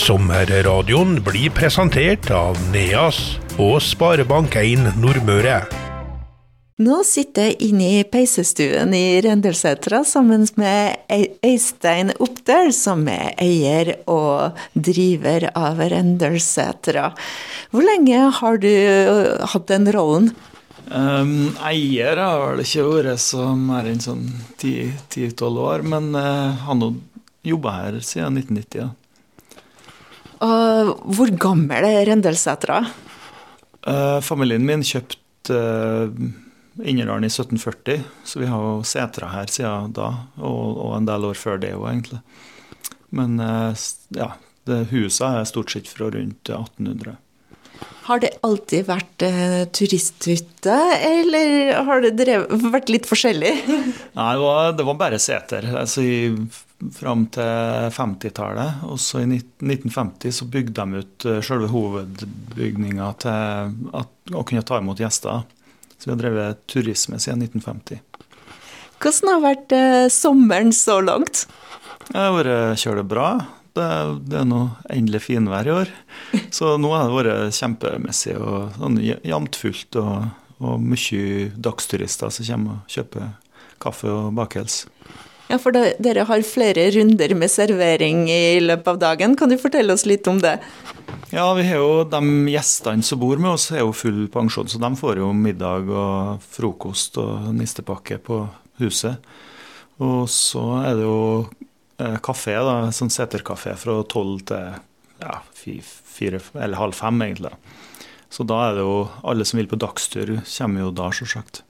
Sommerradioen blir presentert av Neas og Sparebank1 Nordmøre. Nå sitter jeg inne i peisestuen i Rendelsetra sammen med Øystein Oppdøl, som er eier og driver av Rendelsetra. Hvor lenge har du hatt den rollen? Um, eier har vel ikke vært så mer enn sånn 10-12 år, men uh, har nå jobba her siden 1990. Ja. Og hvor gammel er Rendelsætra? Uh, familien min kjøpte uh, Inderdalen i 1740, så vi har jo setra her siden da, og, og en del år før det òg, egentlig. Men uh, ja, det huset er stort sett fra rundt 1800. Har det alltid vært eh, turisthytte, eller har det drevet, vært litt forskjellig? Nei, det var, det var bare seter. Altså, fram til 50-tallet. Og så i 1950 så bygde de ut eh, selve hovedbygninga til at, å kunne ta imot gjester. Så vi har drevet turisme siden 1950. Hvordan har vært eh, sommeren så langt? Det har vært kjølig bra. Det, det er nå endelig finvær i år. Så nå har det vært kjempemessig og sånn jevnt fullt. Og, og mye dagsturister som kommer og kjøper kaffe og bakels. Ja, for da, dere har flere runder med servering i løpet av dagen. Kan du fortelle oss litt om det? Ja, vi har jo de gjestene som bor med oss, er jo full pensjon, så de får jo middag og frokost og nistepakke på huset. Og så er det jo eh, kafé, da, sånn seterkafé fra tolv til ja, fire, eller halv fem, egentlig. Så da er det jo alle som vil på dagstur, kommer jo da, selvsagt.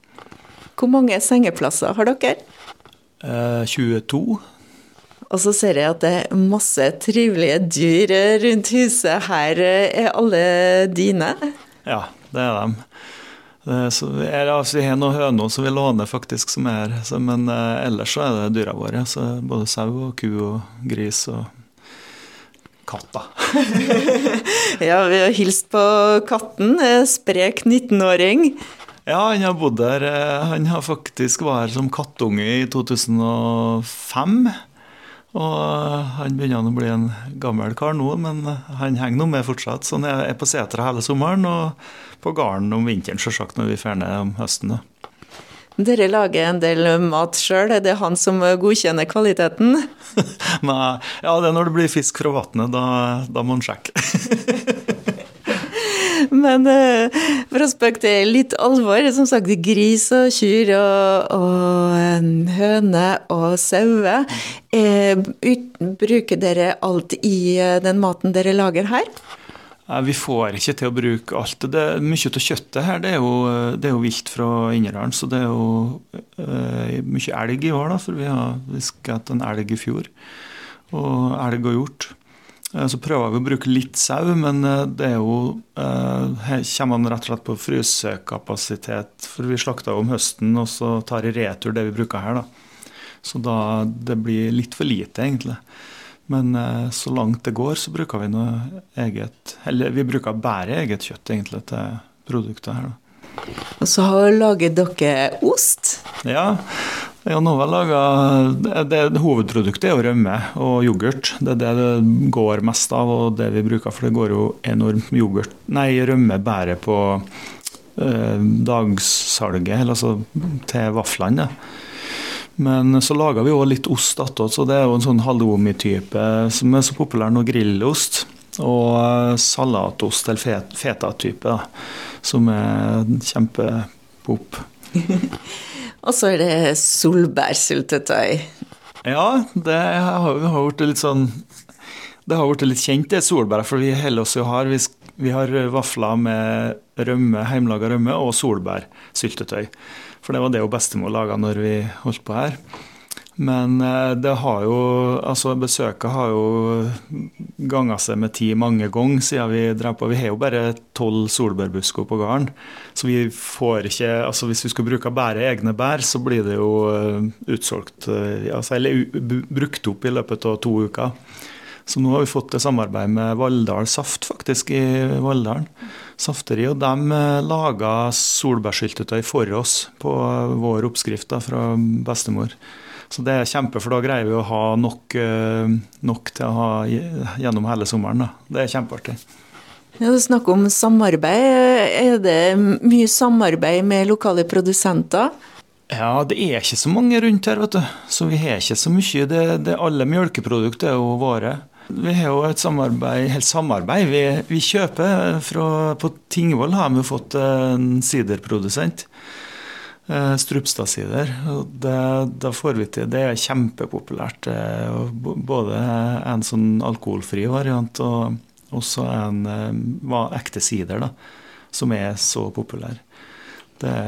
Hvor mange sengeplasser har dere? 22. Eh, og så ser jeg at det er masse trivelige dyr rundt huset. Her er alle dine? Ja, det er dem. Så det, altså, vi har noen høner som vi låner, faktisk, som er her. Men eh, ellers så er det dyra våre. Så både sau og ku og gris og katter. ja, vi har hilst på katten. Sprek 19-åring. Ja, han har bodd der. Eh, han har faktisk vært her som kattunge i 2005. Og eh, han begynner å bli en gammel kar nå, men han henger nå med fortsatt. Så han er på setra hele sommeren og på gården om vinteren, sjølsagt, når vi drar ned om høsten. da. Dere lager en del mat sjøl, er det han som godkjenner kvaliteten? Nei, ja det er når det blir fisk fra vannet, da, da må han sjekke. Men eh, for å spøke til litt alvor, som sagt gris og kyr og, og høne og sauer. Eh, bruker dere alt i uh, den maten dere lager her? Vi får ikke til å bruke alt. Det mye av kjøttet her det er jo, det er jo vilt fra Inderdalen. så det er jo mye elg i år, da, for vi har vi en elg i fjor. Og elg og hjort. Eh, så prøver vi å bruke litt sau, men eh, det er jo Her kommer man rett og slett på frysekapasitet. For vi slakter om høsten, og så tar i retur det vi bruker her. da. Så da det blir litt for lite, egentlig. Men så langt det går, så bruker vi noe eget Eller vi bruker bare eget kjøtt, egentlig, til produktet her. da. Og så lager dere ost? Ja, ja, nå har laget, det, Hovedproduktet er jo rømme og yoghurt. Det er det det går mest av, og det vi bruker. For det går jo enormt yoghurt, nei, rømme bare på eh, dagssalget, altså til vaflene. Men så lager vi òg litt ost attåt, så det er jo en sånn halloumi-type som er så populær nå, grillost. Og eh, salatost, eller feta-type, som er kjempepop. Og så er det solbærsyltetøy. Ja, det har, har blitt litt sånn Det har blitt litt kjent, det solbær. For vi holder oss jo har vi, vi har vafler med rømme, hjemmelaga rømme og solbærsyltetøy. For det var det jo bestemor laga når vi holdt på her. Men eh, det har jo Altså, besøket har jo ganga seg med ti mange ganger siden vi drev på. Vi har jo bare tolv solbærbusker på gården. Så vi får ikke Altså, hvis vi skulle bruke bare egne bær, så blir det jo eh, utsolgt eh, altså, Eller brukt opp i løpet av to uker. Så nå har vi fått et samarbeid med Valldal Saft, faktisk, i Valldalen. Safteri. Og de laga solbærsyltetøy for oss på vår oppskrift da, fra bestemor. Så det er kjempe, for da greier vi å ha nok, eh, nok til å ha gjennom hele sommeren. Da. Det er kjempeartig. Ja, du snakker om samarbeid. Er det mye samarbeid med lokale produsenter? Ja, det er ikke så mange rundt her, vet du. Så vi har ikke så mye. Det, det alle melkeprodukter er jo våre. Vi har jo et samarbeid, helt samarbeid. Vi, vi kjøper fra På Tingvoll har vi fått en siderprodusent. Eh, Strupstad-sider. Da får vi til Det er kjempepopulært. Eh, både en sånn alkoholfri variant og også en eh, ekte sider, da, som er så populær.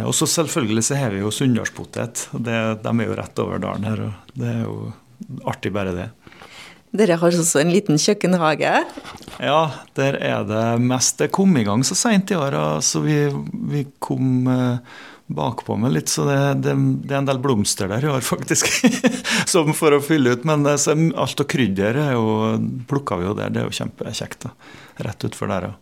Og så selvfølgelig så har vi jo sunndalspotet. De er jo rett over dalen her, og det er jo artig bare det. Dere har også en liten kjøkkenhage? Ja, der er det mest. Det kom i gang så seint i år, så vi, vi kom eh, bakpå med litt. Så det, det, det, er en del blomster der i år, faktisk, som for å fylle ut. Men så, alt av krydder plukka vi jo der. Det er jo kjempekjekt. da, Rett utfor der ja.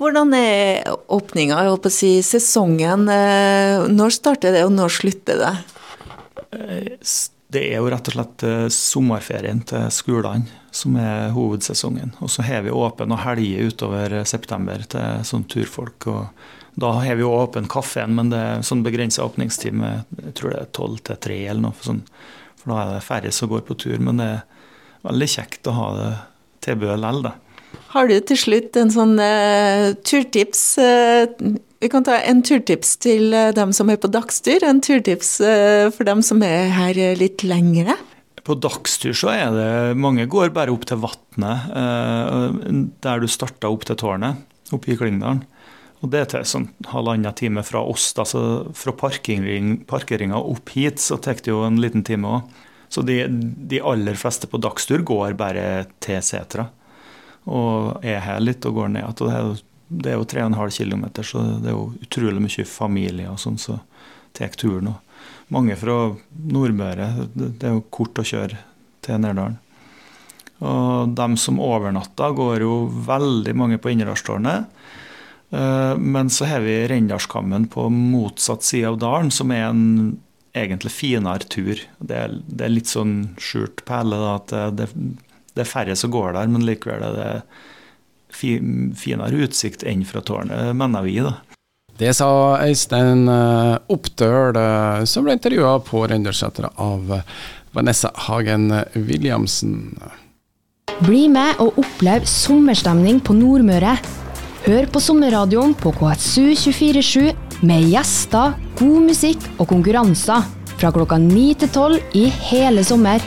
Hvordan er åpninga, jeg holdt på å si, sesongen? Eh, når starter det, og når slutter det? Eh, det er jo rett og slett eh, sommerferien til skolene som er hovedsesongen. Og så har vi åpen og helger utover september til sånn turfolk. og Da har vi jo åpen kaffen, men det er sånn begrensa åpningstid med jeg tror det er tolv til tre eller noe sånn. For da er det færre som går på tur. Men det er veldig kjekt å ha det tilbudet likevel, da. Har du til slutt en sånn uh, turtips? Uh, vi kan ta en turtips til uh, dem som er på dagstur, en turtips for dem som er her litt lengre? På dagstur så er det Mange går bare opp til vannet, der du starta opp til tårnet, oppe i Klingdalen. Og det er til sånn halvannen time fra oss, altså fra parkeringa opp hit, så tar det jo en liten time òg. Så de, de, aller fleste på dagstur går bare til setra og er her litt og går ned igjen. Det er jo, det er jo 3,5 km, så det er jo utrolig mye familie og sånn som så tar turen. Og mange fra Nordmøre. Det er jo kort å kjøre til Nærdalen. Og dem som overnatter, går jo veldig mange på Innerdalstårnet. Eh, men så har vi Rendalskammen på motsatt side av dalen, som er en egentlig finere tur. Det er, litt sånn skjult perle. at det, det er færre som går der, men likevel er det finere utsikt enn fra tårnet, mener vi. da. Det sa Øystein eh, Oppdøl, eh, som ble intervjua på Røndersetra av Vanessa Hagen Williamsen. Bli med og opplev sommerstemning på Nordmøre. Hør på sommerradioen på KSU247 med gjester, god musikk og konkurranser fra klokka 9 til 12 i hele sommer.